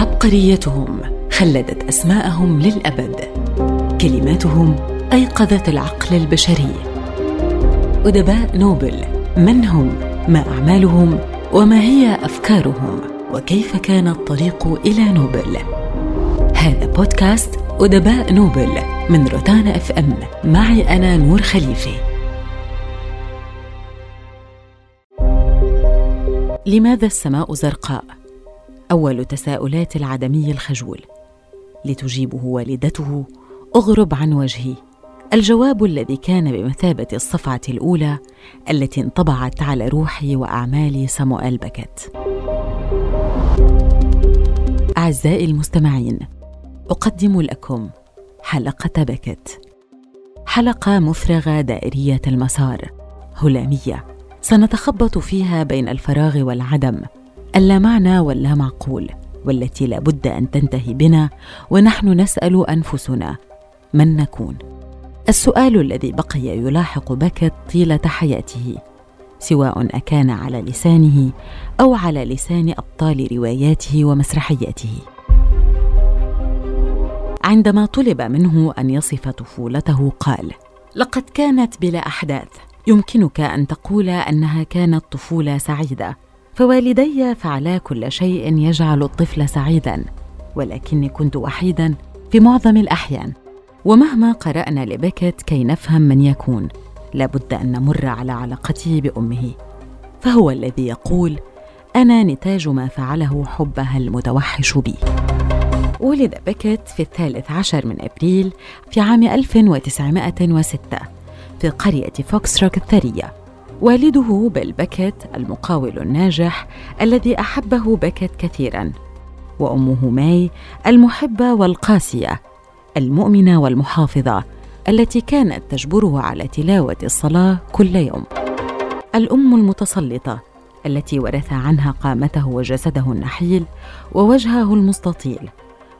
عبقريتهم خلدت أسماءهم للأبد. كلماتهم أيقظت العقل البشري. أدباء نوبل من هم؟ ما أعمالهم؟ وما هي أفكارهم؟ وكيف كان الطريق إلى نوبل؟ هذا بودكاست أدباء نوبل من روتانا إف إم. معي أنا نور خليفه لماذا السماء زرقاء؟ أول تساؤلات العدمي الخجول. لتجيبه والدته اغرب عن وجهي. الجواب الذي كان بمثابة الصفعة الأولى التي انطبعت على روحي واعمال سامويل بكت. أعزائي المستمعين أقدم لكم حلقة بكت. حلقة مفرغة دائرية المسار هلامية. سنتخبط فيها بين الفراغ والعدم. اللامعنى واللامعقول والتي لا بد أن تنتهي بنا ونحن نسأل أنفسنا من نكون. السؤال الذي بقي يلاحق بكت طيلة حياته سواء أكان على لسانه أو على لسان أبطال رواياته ومسرحياته. عندما طلب منه أن يصف طفولته قال لقد كانت بلا أحداث يمكنك أن تقول أنها كانت طفولة سعيدة فوالدي فعلا كل شيء يجعل الطفل سعيدا ولكني كنت وحيدا في معظم الأحيان. ومهما قرأنا لبكت كي نفهم من يكون لابد أن نمر على علاقته بأمه. فهو الذي يقول أنا نتاج ما فعله حبها المتوحش بي. ولد بكت في الثالث عشر من أبريل في عام 1906 في قرية فوكسروك الثرية. والده بيل بكت المقاول الناجح الذي أحبه بكت كثيرا وأمه ماي المحبة والقاسية المؤمنة والمحافظة التي كانت تجبره على تلاوة الصلاة كل يوم. الأم المتسلطة التي ورث عنها قامته وجسده النحيل ووجهه المستطيل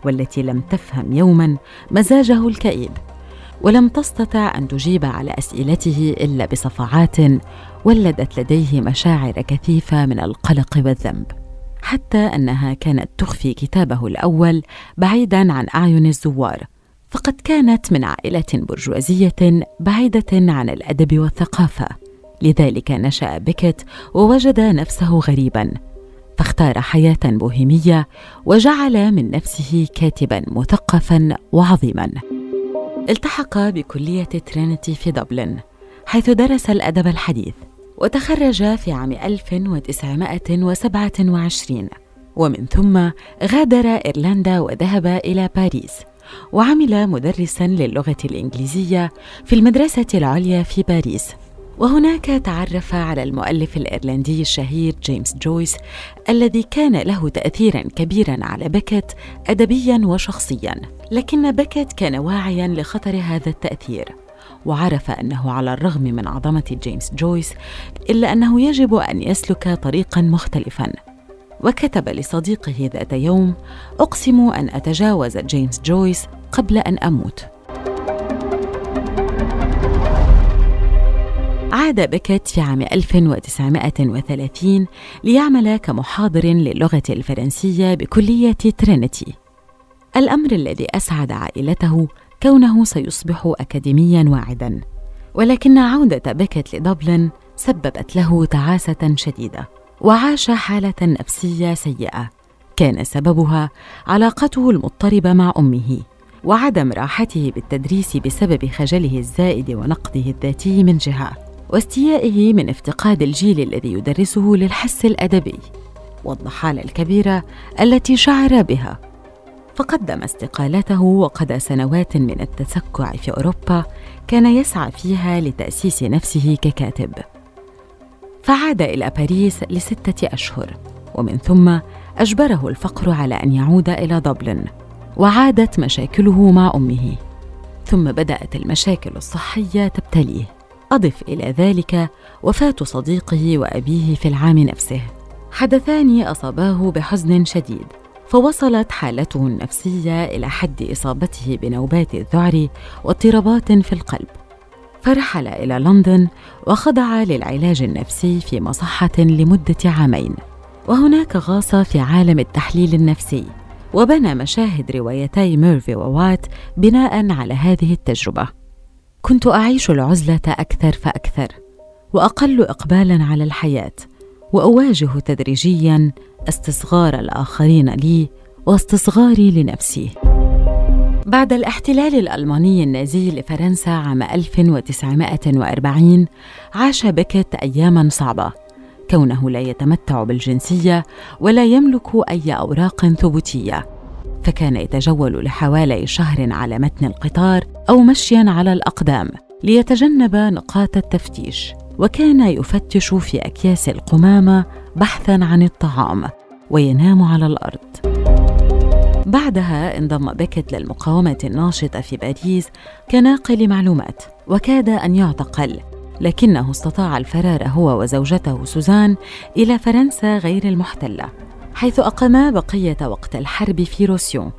والتي لم تفهم يوما مزاجه الكئيب. ولم تستطع أن تجيب على أسئلته إلا بصفعات ولدت لديه مشاعر كثيفة من القلق والذنب حتى أنها كانت تخفي كتابه الأول بعيدا عن أعين الزوار فقد كانت من عائلة برجوازية بعيدة عن الأدب والثقافة لذلك نشأ بكت ووجد نفسه غريبا فاختار حياة بوهيمية وجعل من نفسه كاتبا مثقفا وعظيما. التحق بكلية ترينيتي في دبلن حيث درس الأدب الحديث وتخرج في عام 1927 ومن ثم غادر إيرلندا وذهب إلى باريس وعمل مدرسا للغة الإنجليزية في المدرسة العليا في باريس. وهناك تعرف على المؤلف الإيرلندي الشهير جيمس جويس الذي كان له تأثيرا كبيرا على بكت أدبيا وشخصيا لكن بكت كان واعيا لخطر هذا التأثير. وعرف أنه على الرغم من عظمة جيمس جويس إلا أنه يجب أن يسلك طريقا مختلفا. وكتب لصديقه ذات يوم أقسم أن أتجاوز جيمس جويس قبل أن أموت. عاد بكت في عام 1930 ليعمل كمحاضر للغة الفرنسية بكلية ترينيتي. الأمر الذي أسعد عائلته كونه سيصبح أكاديميا واعدا، ولكن عودة بكت لدبلن سببت له تعاسة شديدة، وعاش حالة نفسية سيئة، كان سببها علاقته المضطربة مع أمه، وعدم راحته بالتدريس بسبب خجله الزائد ونقده الذاتي من جهة واستيائه من افتقاد الجيل الذي يدرسه للحس الأدبي والضحاله الكبيرة التي شعر بها. فقدم استقالته وقضى سنوات من التسكع في أوروبا كان يسعى فيها لتأسيس نفسه ككاتب. فعاد إلى باريس لستة أشهر ومن ثم أجبره الفقر على أن يعود إلى دبلن وعادت مشاكله مع أمه. ثم بدأت المشاكل الصحية تبتليه. أضف إلى ذلك وفاة صديقه وأبيه في العام نفسه. حدثان أصاباه بحزن شديد فوصلت حالته النفسية إلى حد إصابته بنوبات الذعر واضطرابات في القلب. فرحل إلى لندن وخضع للعلاج النفسي في مصحة لمدة عامين. وهناك غاص في عالم التحليل النفسي وبنى مشاهد روايتي ميرفي ووات بناء على هذه التجربة. كنت أعيش العزلة أكثر فأكثر وأقل إقبالا على الحياة وأواجه تدريجيا استصغار الآخرين لي واستصغاري لنفسي. بعد الاحتلال الألماني النازي لفرنسا عام 1940 عاش بيكت أياماً صعبة كونه لا يتمتع بالجنسية ولا يملك أي أوراق ثبوتية فكان يتجول لحوالي شهر على متن القطار أو مشياً على الأقدام ليتجنب نقاط التفتيش وكان يفتش في أكياس القمامة بحثاً عن الطعام وينام على الأرض. بعدها انضم بيكت للمقاومة الناشطة في باريس كناقل معلومات وكاد أن يعتقل لكنه استطاع الفرار هو وزوجته سوزان إلى فرنسا غير المحتلة حيث أقاما بقية وقت الحرب في روسيون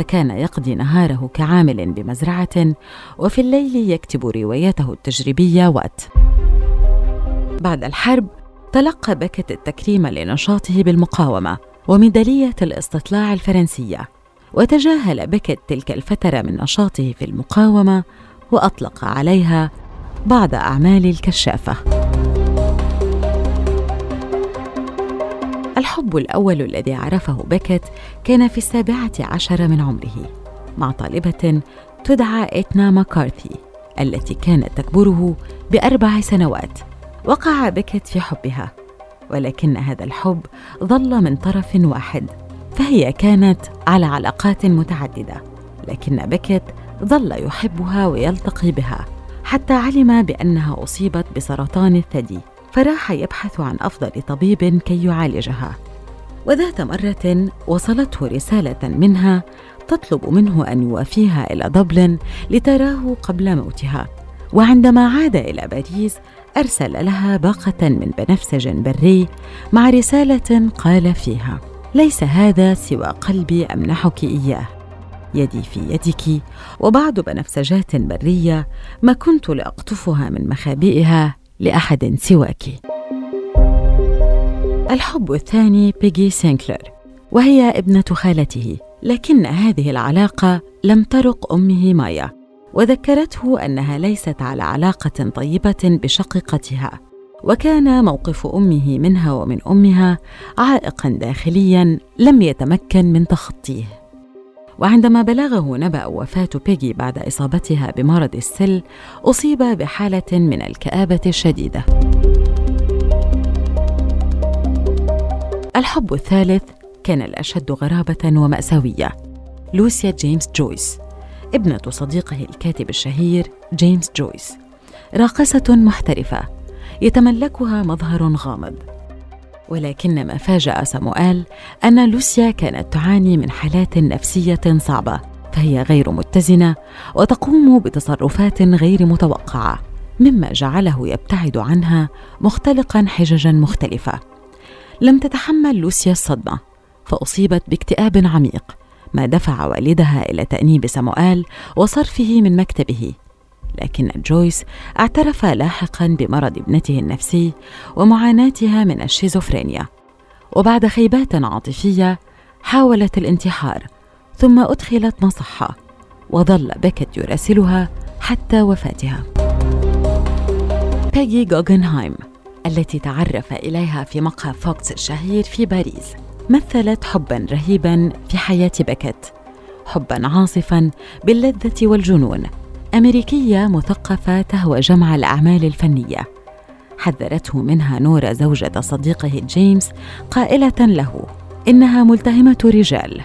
فكان يقضي نهاره كعامل بمزرعة وفي الليل يكتب روايته التجريبية وات. بعد الحرب تلقى بكت التكريم لنشاطه بالمقاومة وميدالية الاستطلاع الفرنسية. وتجاهل بكت تلك الفترة من نشاطه في المقاومة وأطلق عليها بعض أعمال الكشافة. الحب الأول الذي عرفه بكت كان في السابعة عشر من عمره مع طالبة تدعى إتنا ماكارثي التي كانت تكبره بأربع سنوات وقع بكت في حبها. ولكن هذا الحب ظل من طرف واحد فهي كانت على علاقات متعددة لكن بكت ظل يحبها ويلتقي بها حتى علم بأنها أصيبت بسرطان الثدي. فراح يبحث عن أفضل طبيب كي يعالجها. وذات مرة وصلته رسالة منها تطلب منه أن يوافيها إلى دبلن لتراه قبل موتها. وعندما عاد إلى باريس أرسل لها باقة من بنفسج بري مع رسالة قال فيها ليس هذا سوى قلبي امنحك إياه. يدي في يدك. وبعض بنفسجات برية ما كنت لاقطفها من مخابئها لأحد سواك. الحب الثاني بيجي سينكلر وهي ابنة خالته لكن هذه العلاقة لم ترق أمه مايا وذكرته أنها ليست على علاقة طيبة بشقيقتها وكان موقف أمه منها ومن أمها عائقا داخليا لم يتمكن من تخطيه. وعندما بلغه نبأ وفاة بيجي بعد إصابتها بمرض السل أصيب بحالة من الكآبة الشديدة. الحب الثالث كان الأشد غرابة ومأساوية. لوسيا جيمس جويس ابنة صديقه الكاتب الشهير جيمس جويس. راقصة محترفة يتملكها مظهر غامض. ولكن ما فاجأ سامويل أن لوسيا كانت تعاني من حالات نفسية صعبة فهي غير متزنة وتقوم بتصرفات غير متوقعة مما جعله يبتعد عنها مختلقا حججا مختلفة. لم تتحمل لوسيا الصدمة فأصيبت باكتئاب عميق ما دفع والدها إلى تأنيب سموآل وصرفه من مكتبه. لكن جويس اعترف لاحقا بمرض ابنته النفسي ومعاناتها من الشيزوفرينيا. وبعد خيبات عاطفية حاولت الانتحار ثم أدخلت مصحة وظل بكت يراسلها حتى وفاتها. بيجي جوغنهايم التي تعرف إليها في مقهى فوكس الشهير في باريس مثلت حبا رهيبا في حياة بكت حبا عاصفا باللذة والجنون. أمريكية مثقفة تهوى جمع الأعمال الفنية حذرته منها نورا زوجة صديقه جيمس قائلة له: إنها ملتهمة رجال.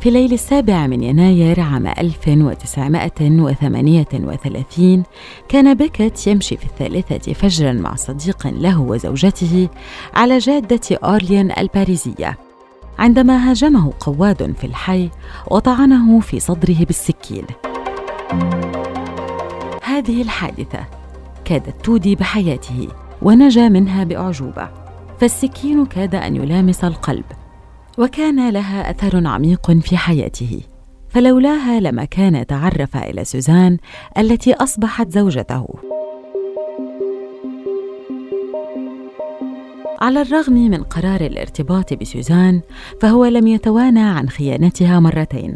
في ليل السابع من يناير عام 1938 كان بيكت يمشي في الثالثة فجرا مع صديق له وزوجته على جادة أورليان الباريزية عندما هاجمه قواد في الحي وطعنه في صدره بالسكين. هذه الحادثة كادت تودي بحياته ونجا منها بأعجوبة فالسكين كاد أن يلامس القلب وكان لها أثر عميق في حياته. فلولاها لما كان تعرف إلى سوزان التي أصبحت زوجته. على الرغم من قرار الارتباط بسوزان فهو لم يتوانى عن خيانتها مرتين.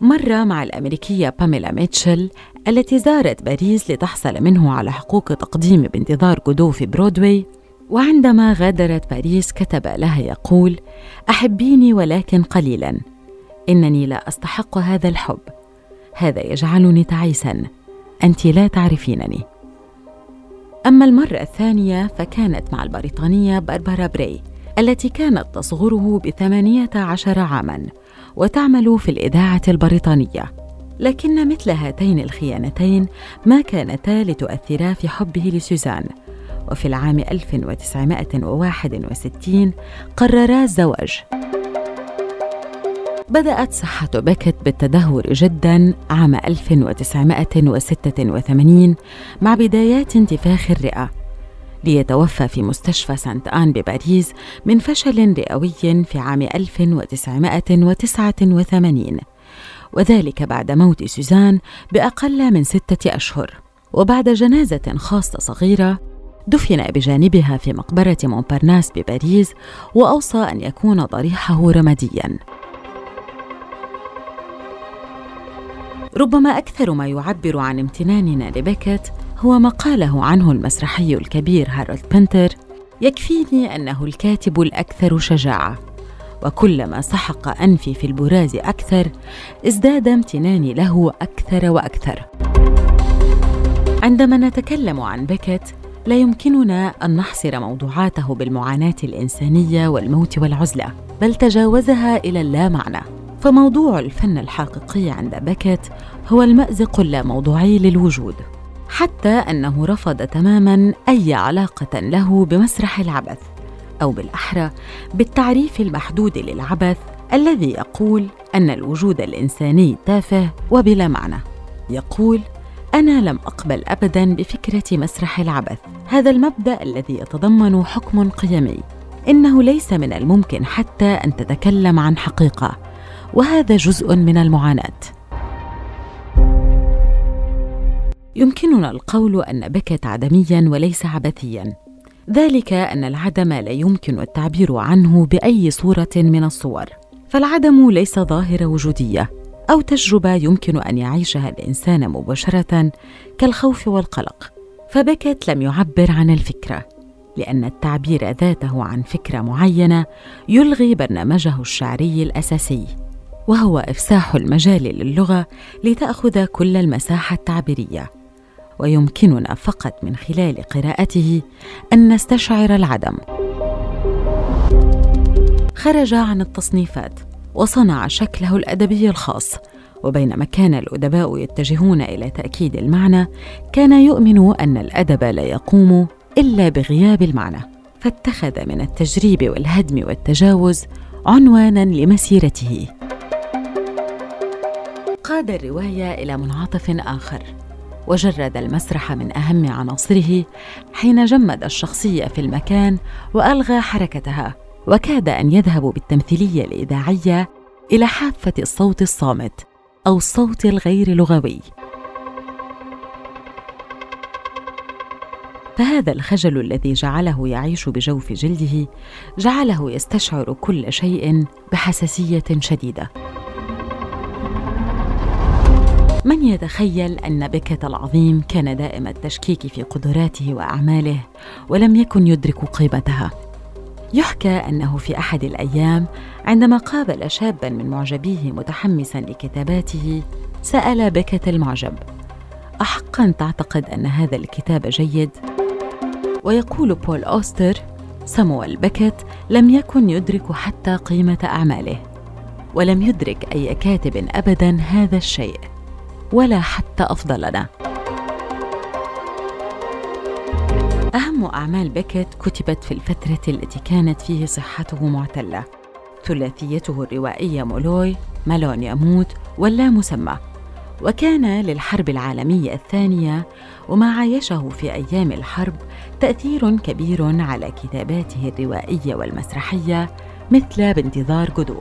مرة مع الأمريكية باميلا ميتشل التي زارت باريس لتحصل منه على حقوق تقديم بانتظار جودو في برودواي وعندما غادرت باريس كتب لها يقول أحبيني ولكن قليلا. إنني لا أستحق هذا الحب. هذا يجعلني تعيسا. انت لا تعرفينني. أما المرة الثانية فكانت مع البريطانية باربارا براي التي كانت تصغره بثمانية عشر عاما وتعمل في الإذاعة البريطانية. لكن مثل هاتين الخيانتين ما كانتا لتؤثرا في حبه لسوزان. وفي العام 1961 قررا الزواج. بدأت صحة بكت بالتدهور جدا عام 1986 مع بدايات انتفاخ الرئة ليتوفى في مستشفى سانت آن بباريس من فشل رئوي في عام 1989 وذلك بعد موت سوزان بأقل من ستة أشهر وبعد جنازة خاصة صغيرة دفن بجانبها في مقبرة مونبارناس بباريس وأوصى أن يكون ضريحه رمادياً. ربما أكثر ما يعبر عن امتناننا لبيكت هو ما قاله عنه المسرحي الكبير هارولد بنتر يكفيني أنه الكاتب الأكثر شجاعة. وكلما سحق أنفي في البراز أكثر ازداد امتناني له أكثر وأكثر. عندما نتكلم عن بيكت لا يمكننا أن نحصر موضوعاته بالمعاناة الإنسانية والموت والعزلة بل تجاوزها إلى اللامعنى. فموضوع الفن الحقيقي عند بكت هو المأزق اللاموضوعي للوجود حتى أنه رفض تماما أي علاقة له بمسرح العبث أو بالأحرى بالتعريف المحدود للعبث الذي يقول أن الوجود الإنساني تافه وبلا معنى. يقول أنا لم أقبل ابدا بفكرة مسرح العبث هذا المبدأ الذي يتضمن حكم قيمي إنه ليس من الممكن حتى أن تتكلم عن حقيقة. وهذا جزء من المعاناة. يمكننا القول أن بكت عدميا وليس عبثيا. ذلك أن العدم لا يمكن التعبير عنه بأي صورة من الصور. فالعدم ليس ظاهرة وجودية أو تجربة يمكن أن يعيشها الإنسان مباشرة كالخوف والقلق. فبكت لم يعبر عن الفكرة لأن التعبير ذاته عن فكرة معينة يلغي برنامجه الشعري الأساسي. وهو إفساح المجال للغة لتأخذ كل المساحة التعبيرية. ويمكننا فقط من خلال قراءته أن نستشعر العدم. خرج عن التصنيفات وصنع شكله الأدبي الخاص وبينما كان الأدباء يتجهون إلى تأكيد المعنى كان يؤمن أن الأدب لا يقوم إلا بغياب المعنى. فاتخذ من التجريب والهدم والتجاوز عنوانا لمسيرته. قاد الرواية إلى منعطف آخر وجرد المسرح من أهم عناصره حين جمد الشخصيه في المكان وألغى حركتها وكاد أن يذهب بالتمثيلية الإذاعية إلى حافة الصوت الصامت أو الصوت الغير لغوي. فهذا الخجل الذي جعله يعيش بجوف جلده جعله يستشعر كل شيء بحساسية شديدة. من يتخيل أن بكت العظيم كان دائم التشكيك في قدراته وأعماله ولم يكن يدرك قيمتها. يحكى أنه في أحد الأيام عندما قابل شابا من معجبيه متحمسا لكتاباته سأل بكة المعجب احقا تعتقد أن هذا الكتاب جيد؟ ويقول بول أوستر سامويل بكت لم يكن يدرك حتى قيمة أعماله ولم يدرك أي كاتب ابدا هذا الشيء. ولا حتى افضلنا أهم أعمال بيكيت كتبت في الفترة التي كانت فيه صحته معتلة. ثلاثيته الروائية مولوي مالون يموت واللا مسمى. وكان للحرب العالمية الثانية وما عايشه في أيام الحرب تأثير كبير على كتاباته الروائية والمسرحية مثل بانتظار جودو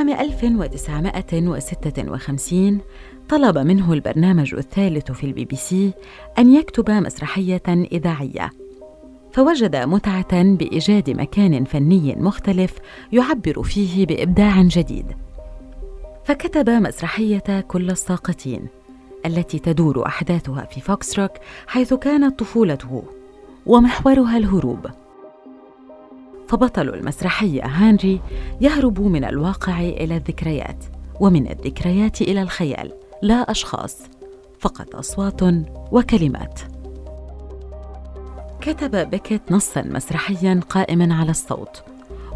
عام عام 1956 طلب منه البرنامج الثالث في البي بي سي أن يكتب مسرحية إذاعية. فوجد متعة بإيجاد مكان فني مختلف يعبر فيه بإبداع جديد. فكتب مسرحية كل الساقطين التي تدور أحداثها في فوكسروك حيث كانت طفولته ومحورها الهروب. فبطل المسرحية هانري يهرب من الواقع إلى الذكريات ومن الذكريات إلى الخيال لا أشخاص فقط أصوات وكلمات. كتب بيكيت نصا مسرحيا قائما على الصوت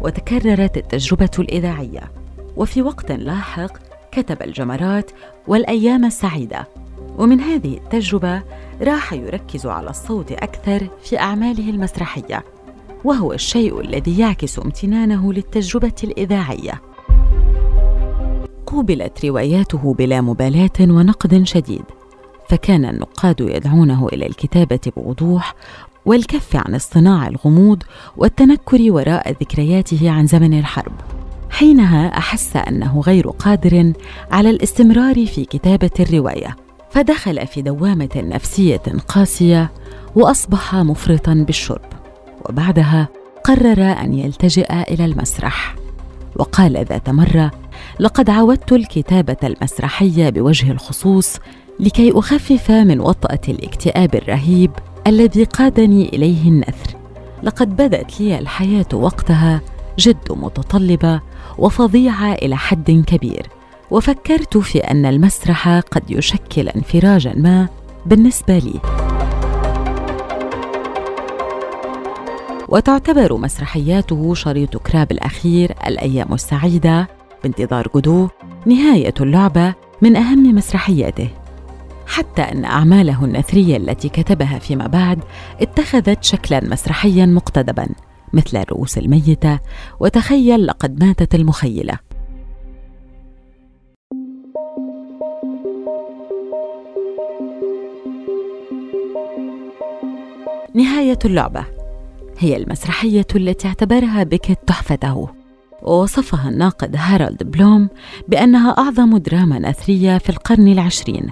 وتكررت التجربة الإذاعية. وفي وقت لاحق كتب الجمرات والأيام السعيدة. ومن هذه التجربة راح يركز على الصوت أكثر في أعماله المسرحية. وهو الشيء الذي يعكس امتنانه للتجربة الإذاعية. قوبلت رواياته بلا مبالاة ونقد شديد فكان النقاد يدعونه إلى الكتابة بوضوح والكف عن اصطناع الغموض والتنكر وراء ذكرياته عن زمن الحرب حينها أحس أنه غير قادر على الاستمرار في كتابة الرواية فدخل في دوامة نفسية قاسية وأصبح مفرطا بالشرب. وبعدها قرر أن يلتجئ إلى المسرح. وقال ذات مرة لقد عودت الكتابة المسرحية بوجه الخصوص لكي أخفف من وطأة الاكتئاب الرهيب الذي قادني إليه النثر. لقد بدت لي الحياة وقتها جد متطلبة وفظيعة إلى حد كبير وفكرت في أن المسرح قد يشكل انفراجا ما بالنسبة لي. وتعتبر مسرحياته شريط كراب الأخير الأيام السعيدة بانتظار جدو نهاية اللعبة من أهم مسرحياته. حتى أن أعماله النثرية التي كتبها فيما بعد اتخذت شكلا مسرحيا مقتدبا مثل الرؤوس الميتة وتخيل لقد ماتت المخيلة. نهاية اللعبة. هي المسرحية التي اعتبرها بيكيت تحفته ووصفها الناقد هارولد بلوم بأنها أعظم دراما نثريه في القرن العشرين.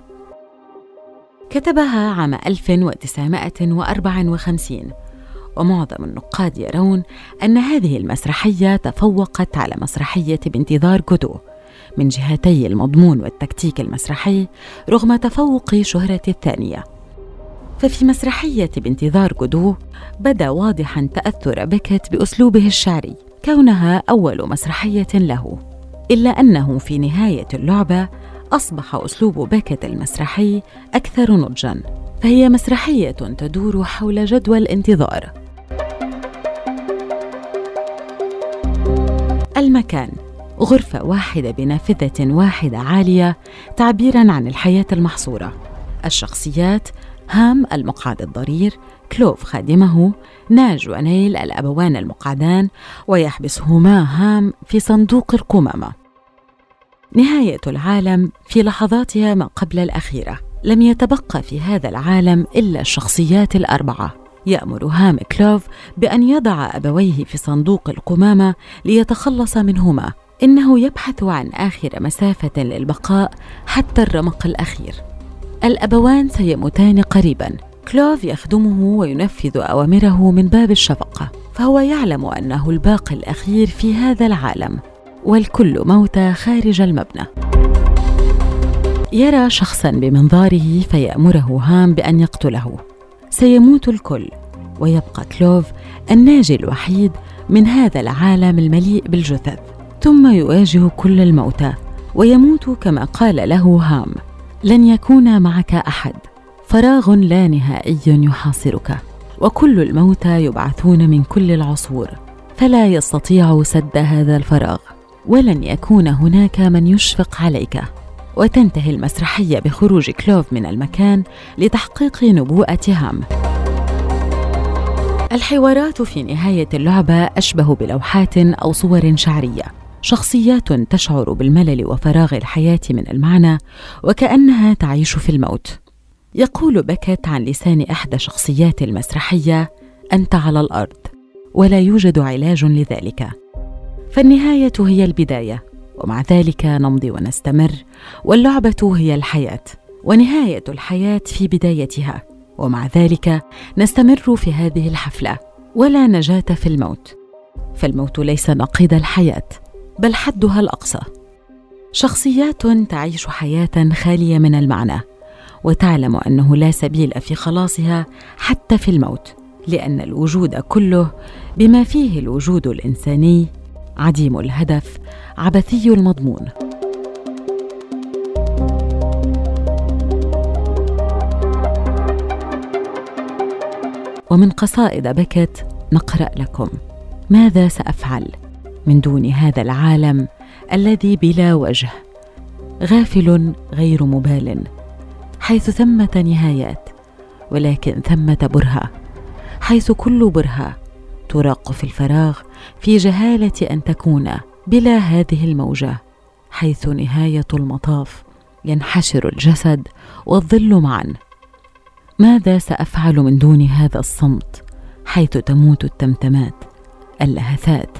كتبها عام 1954 ومعظم النقاد يرون أن هذه المسرحية تفوقت على مسرحية بانتظار جودو من جهتي المضمون والتكتيك المسرحي رغم تفوق شهرة الثانية. ففي مسرحية بانتظار جودو بدا واضحا تأثر بيكت بأسلوبه الشعري. كونها أول مسرحية له. إلا أنه في نهاية اللعبة أصبح أسلوب بيكت المسرحي أكثر نضجاً. فهي مسرحية تدور حول جدول الانتظار المكان غرفة واحدة بنافذة واحدة عالية تعبيراً عن الحياة المحصورة. الشخصيات هام المقعد الضرير كلوف خادمه ناج ونيل الأبوان المقعدان ويحبسهما هام في صندوق القمامة. نهاية العالم في لحظاتها ما قبل الأخيرة. لم يتبقى في هذا العالم إلا الشخصيات الأربعة. يأمر هام كلوف بأن يضع أبويه في صندوق القمامة ليتخلص منهما. إنه يبحث عن آخر مسافة للبقاء حتى الرمق الأخير. الأبوان سيموتان قريبا. كلوف يخدمه وينفذ أوامره من باب الشفقة فهو يعلم أنه الباقي الأخير في هذا العالم والكل موتى خارج المبنى. يرى شخصا بمنظاره فيأمره هام بأن يقتله. سيموت الكل ويبقى كلوف الناجي الوحيد من هذا العالم المليء بالجثث. ثم يواجه كل الموتى ويموت كما قال له هام. لن يكون معك أحد. فراغ لا نهائي يحاصرك وكل الموتى يبعثون من كل العصور. فلا يستطيع سد هذا الفراغ ولن يكون هناك من يشفق عليك. وتنتهي المسرحية بخروج كلوف من المكان لتحقيق نبوءه هام الحوارات في نهاية اللعبة أشبه بلوحات أو صور شعرية. شخصيات تشعر بالملل وفراغ الحياة من المعنى وكأنها تعيش في الموت. يقول بكت عن لسان إحدى شخصيات المسرحية أنت على الأرض ولا يوجد علاج لذلك. فالنهاية هي البداية ومع ذلك نمضي ونستمر واللعبة هي الحياة ونهاية الحياة في بدايتها. ومع ذلك نستمر في هذه الحفلة ولا نجاة في الموت. فالموت ليس نقيض الحياة. بل حدها الأقصى. شخصيات تعيش حياة خالية من المعنى وتعلم أنه لا سبيل في خلاصها حتى في الموت لأن الوجود كله بما فيه الوجود الإنساني عديم الهدف عبثي المضمون. ومن قصائد بكت نقرأ لكم ماذا سأفعل؟ من دون هذا العالم الذي بلا وجه غافل غير مبال حيث ثمة نهايات ولكن ثمة برهة حيث كل برهة تراق في الفراغ في جهالة أن تكون بلا هذه الموجة حيث نهاية المطاف ينحشر الجسد والظل معا. ماذا سأفعل من دون هذا الصمت حيث تموت التمتمات اللهثات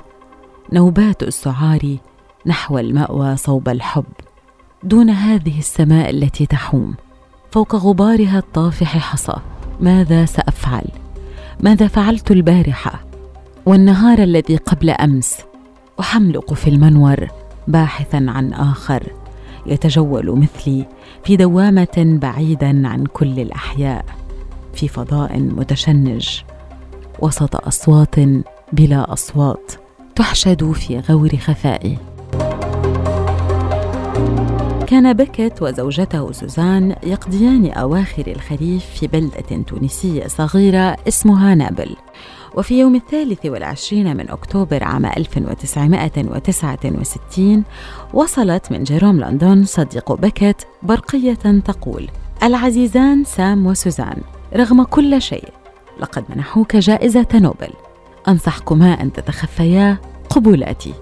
نوبات السعار نحو المأوى صوب الحب. دون هذه السماء التي تحوم فوق غبارها الطافح حصى. ماذا سأفعل؟ ماذا فعلت البارحة؟ والنهار الذي قبل أمس أحملق في المنور باحثا عن آخر. يتجول مثلي في دوامة بعيدا عن كل الأحياء في فضاء متشنج وسط أصوات بلا أصوات. تحشد في غور خفائي كان بكت وزوجته سوزان يقضيان أواخر الخريف في بلدة تونسية صغيرة اسمها نابل. وفي يوم الثالث والعشرين من أكتوبر عام 1969 وصلت من جيروم لندن صديق بكت برقية تقول العزيزان سام وسوزان رغم كل شيء لقد منحوك جائزة نوبل. أنصحكما أن تتخفيا قبولاتي.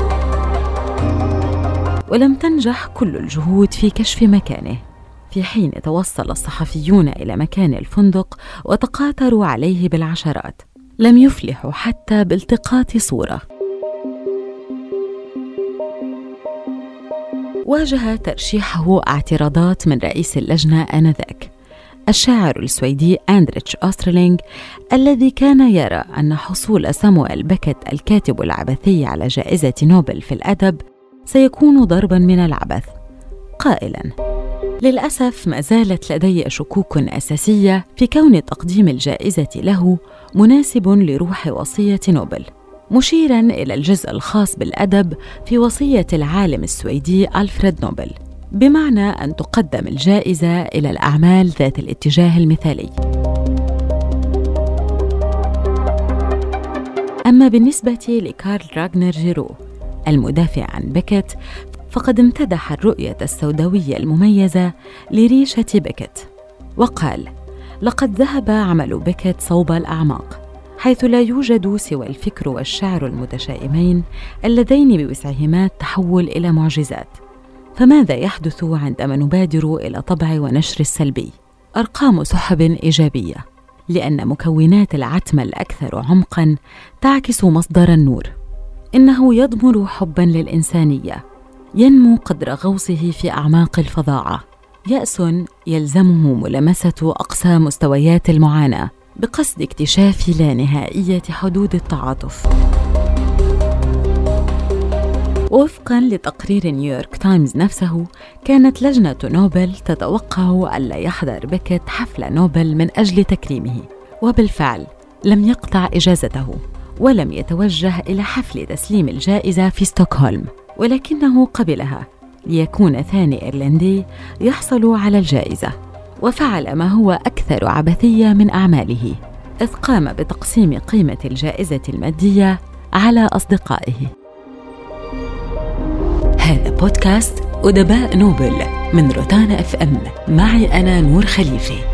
ولم تنجح كل الجهود في كشف مكانه. في حين توصل الصحفيون إلى مكان الفندق وتقاطروا عليه بالعشرات لم يفلحوا حتى بالتقاط صورة. واجه ترشيحه اعتراضات من رئيس اللجنة آنذاك. الشاعر السويدي أندريتش أوسترلينغ الذي كان يرى أن حصول سامويل بكت الكاتب العبثي على جائزة نوبل في الأدب سيكون ضربا من العبث. قائلا للأسف ما زالت لدي شكوك أساسية في كون تقديم الجائزة له مناسب لروح وصية نوبل مشيرا إلى الجزء الخاص بالأدب في وصية العالم السويدي ألفريد نوبل. بمعنى أن تقدم الجائزة إلى الأعمال ذات الاتجاه المثالي. أما بالنسبة لكارل راغنر جيرو المدافع عن بكت فقد امتدح الرؤية السوداوية المميزة لريشة بكت وقال لقد ذهب عمل بكت صوب الأعماق حيث لا يوجد سوى الفكر والشعر المتشائمين اللذين بوسعهما التحول إلى معجزات. فماذا يحدث عندما نبادر إلى طبع ونشر السلبي؟ أرقام سحب إيجابية لأن مكونات العتمة الأكثر عمقًا تعكس مصدر النور. إنه يضمر حبا للإنسانية ينمو قدر غوصه في أعماق الفظاعة. يأس يلزمه ملامسة أقصى مستويات المعاناة بقصد اكتشاف لا نهائية حدود التعاطف. وفقا لتقرير نيويورك تايمز نفسه كانت لجنة نوبل تتوقع الا يحضر بيكيت حفل نوبل من أجل تكريمه وبالفعل لم يقطع إجازته ولم يتوجه إلى حفل تسليم الجائزة في ستوكهولم ولكنه قبلها ليكون ثاني إيرلندي يحصل على الجائزة وفعل ما هو أكثر عبثية من أعماله إذ قام بتقسيم قيمة الجائزة المادية على أصدقائه. هذا بودكاست أدباء نوبل من روتانا أف إم. معي أنا نور خليفه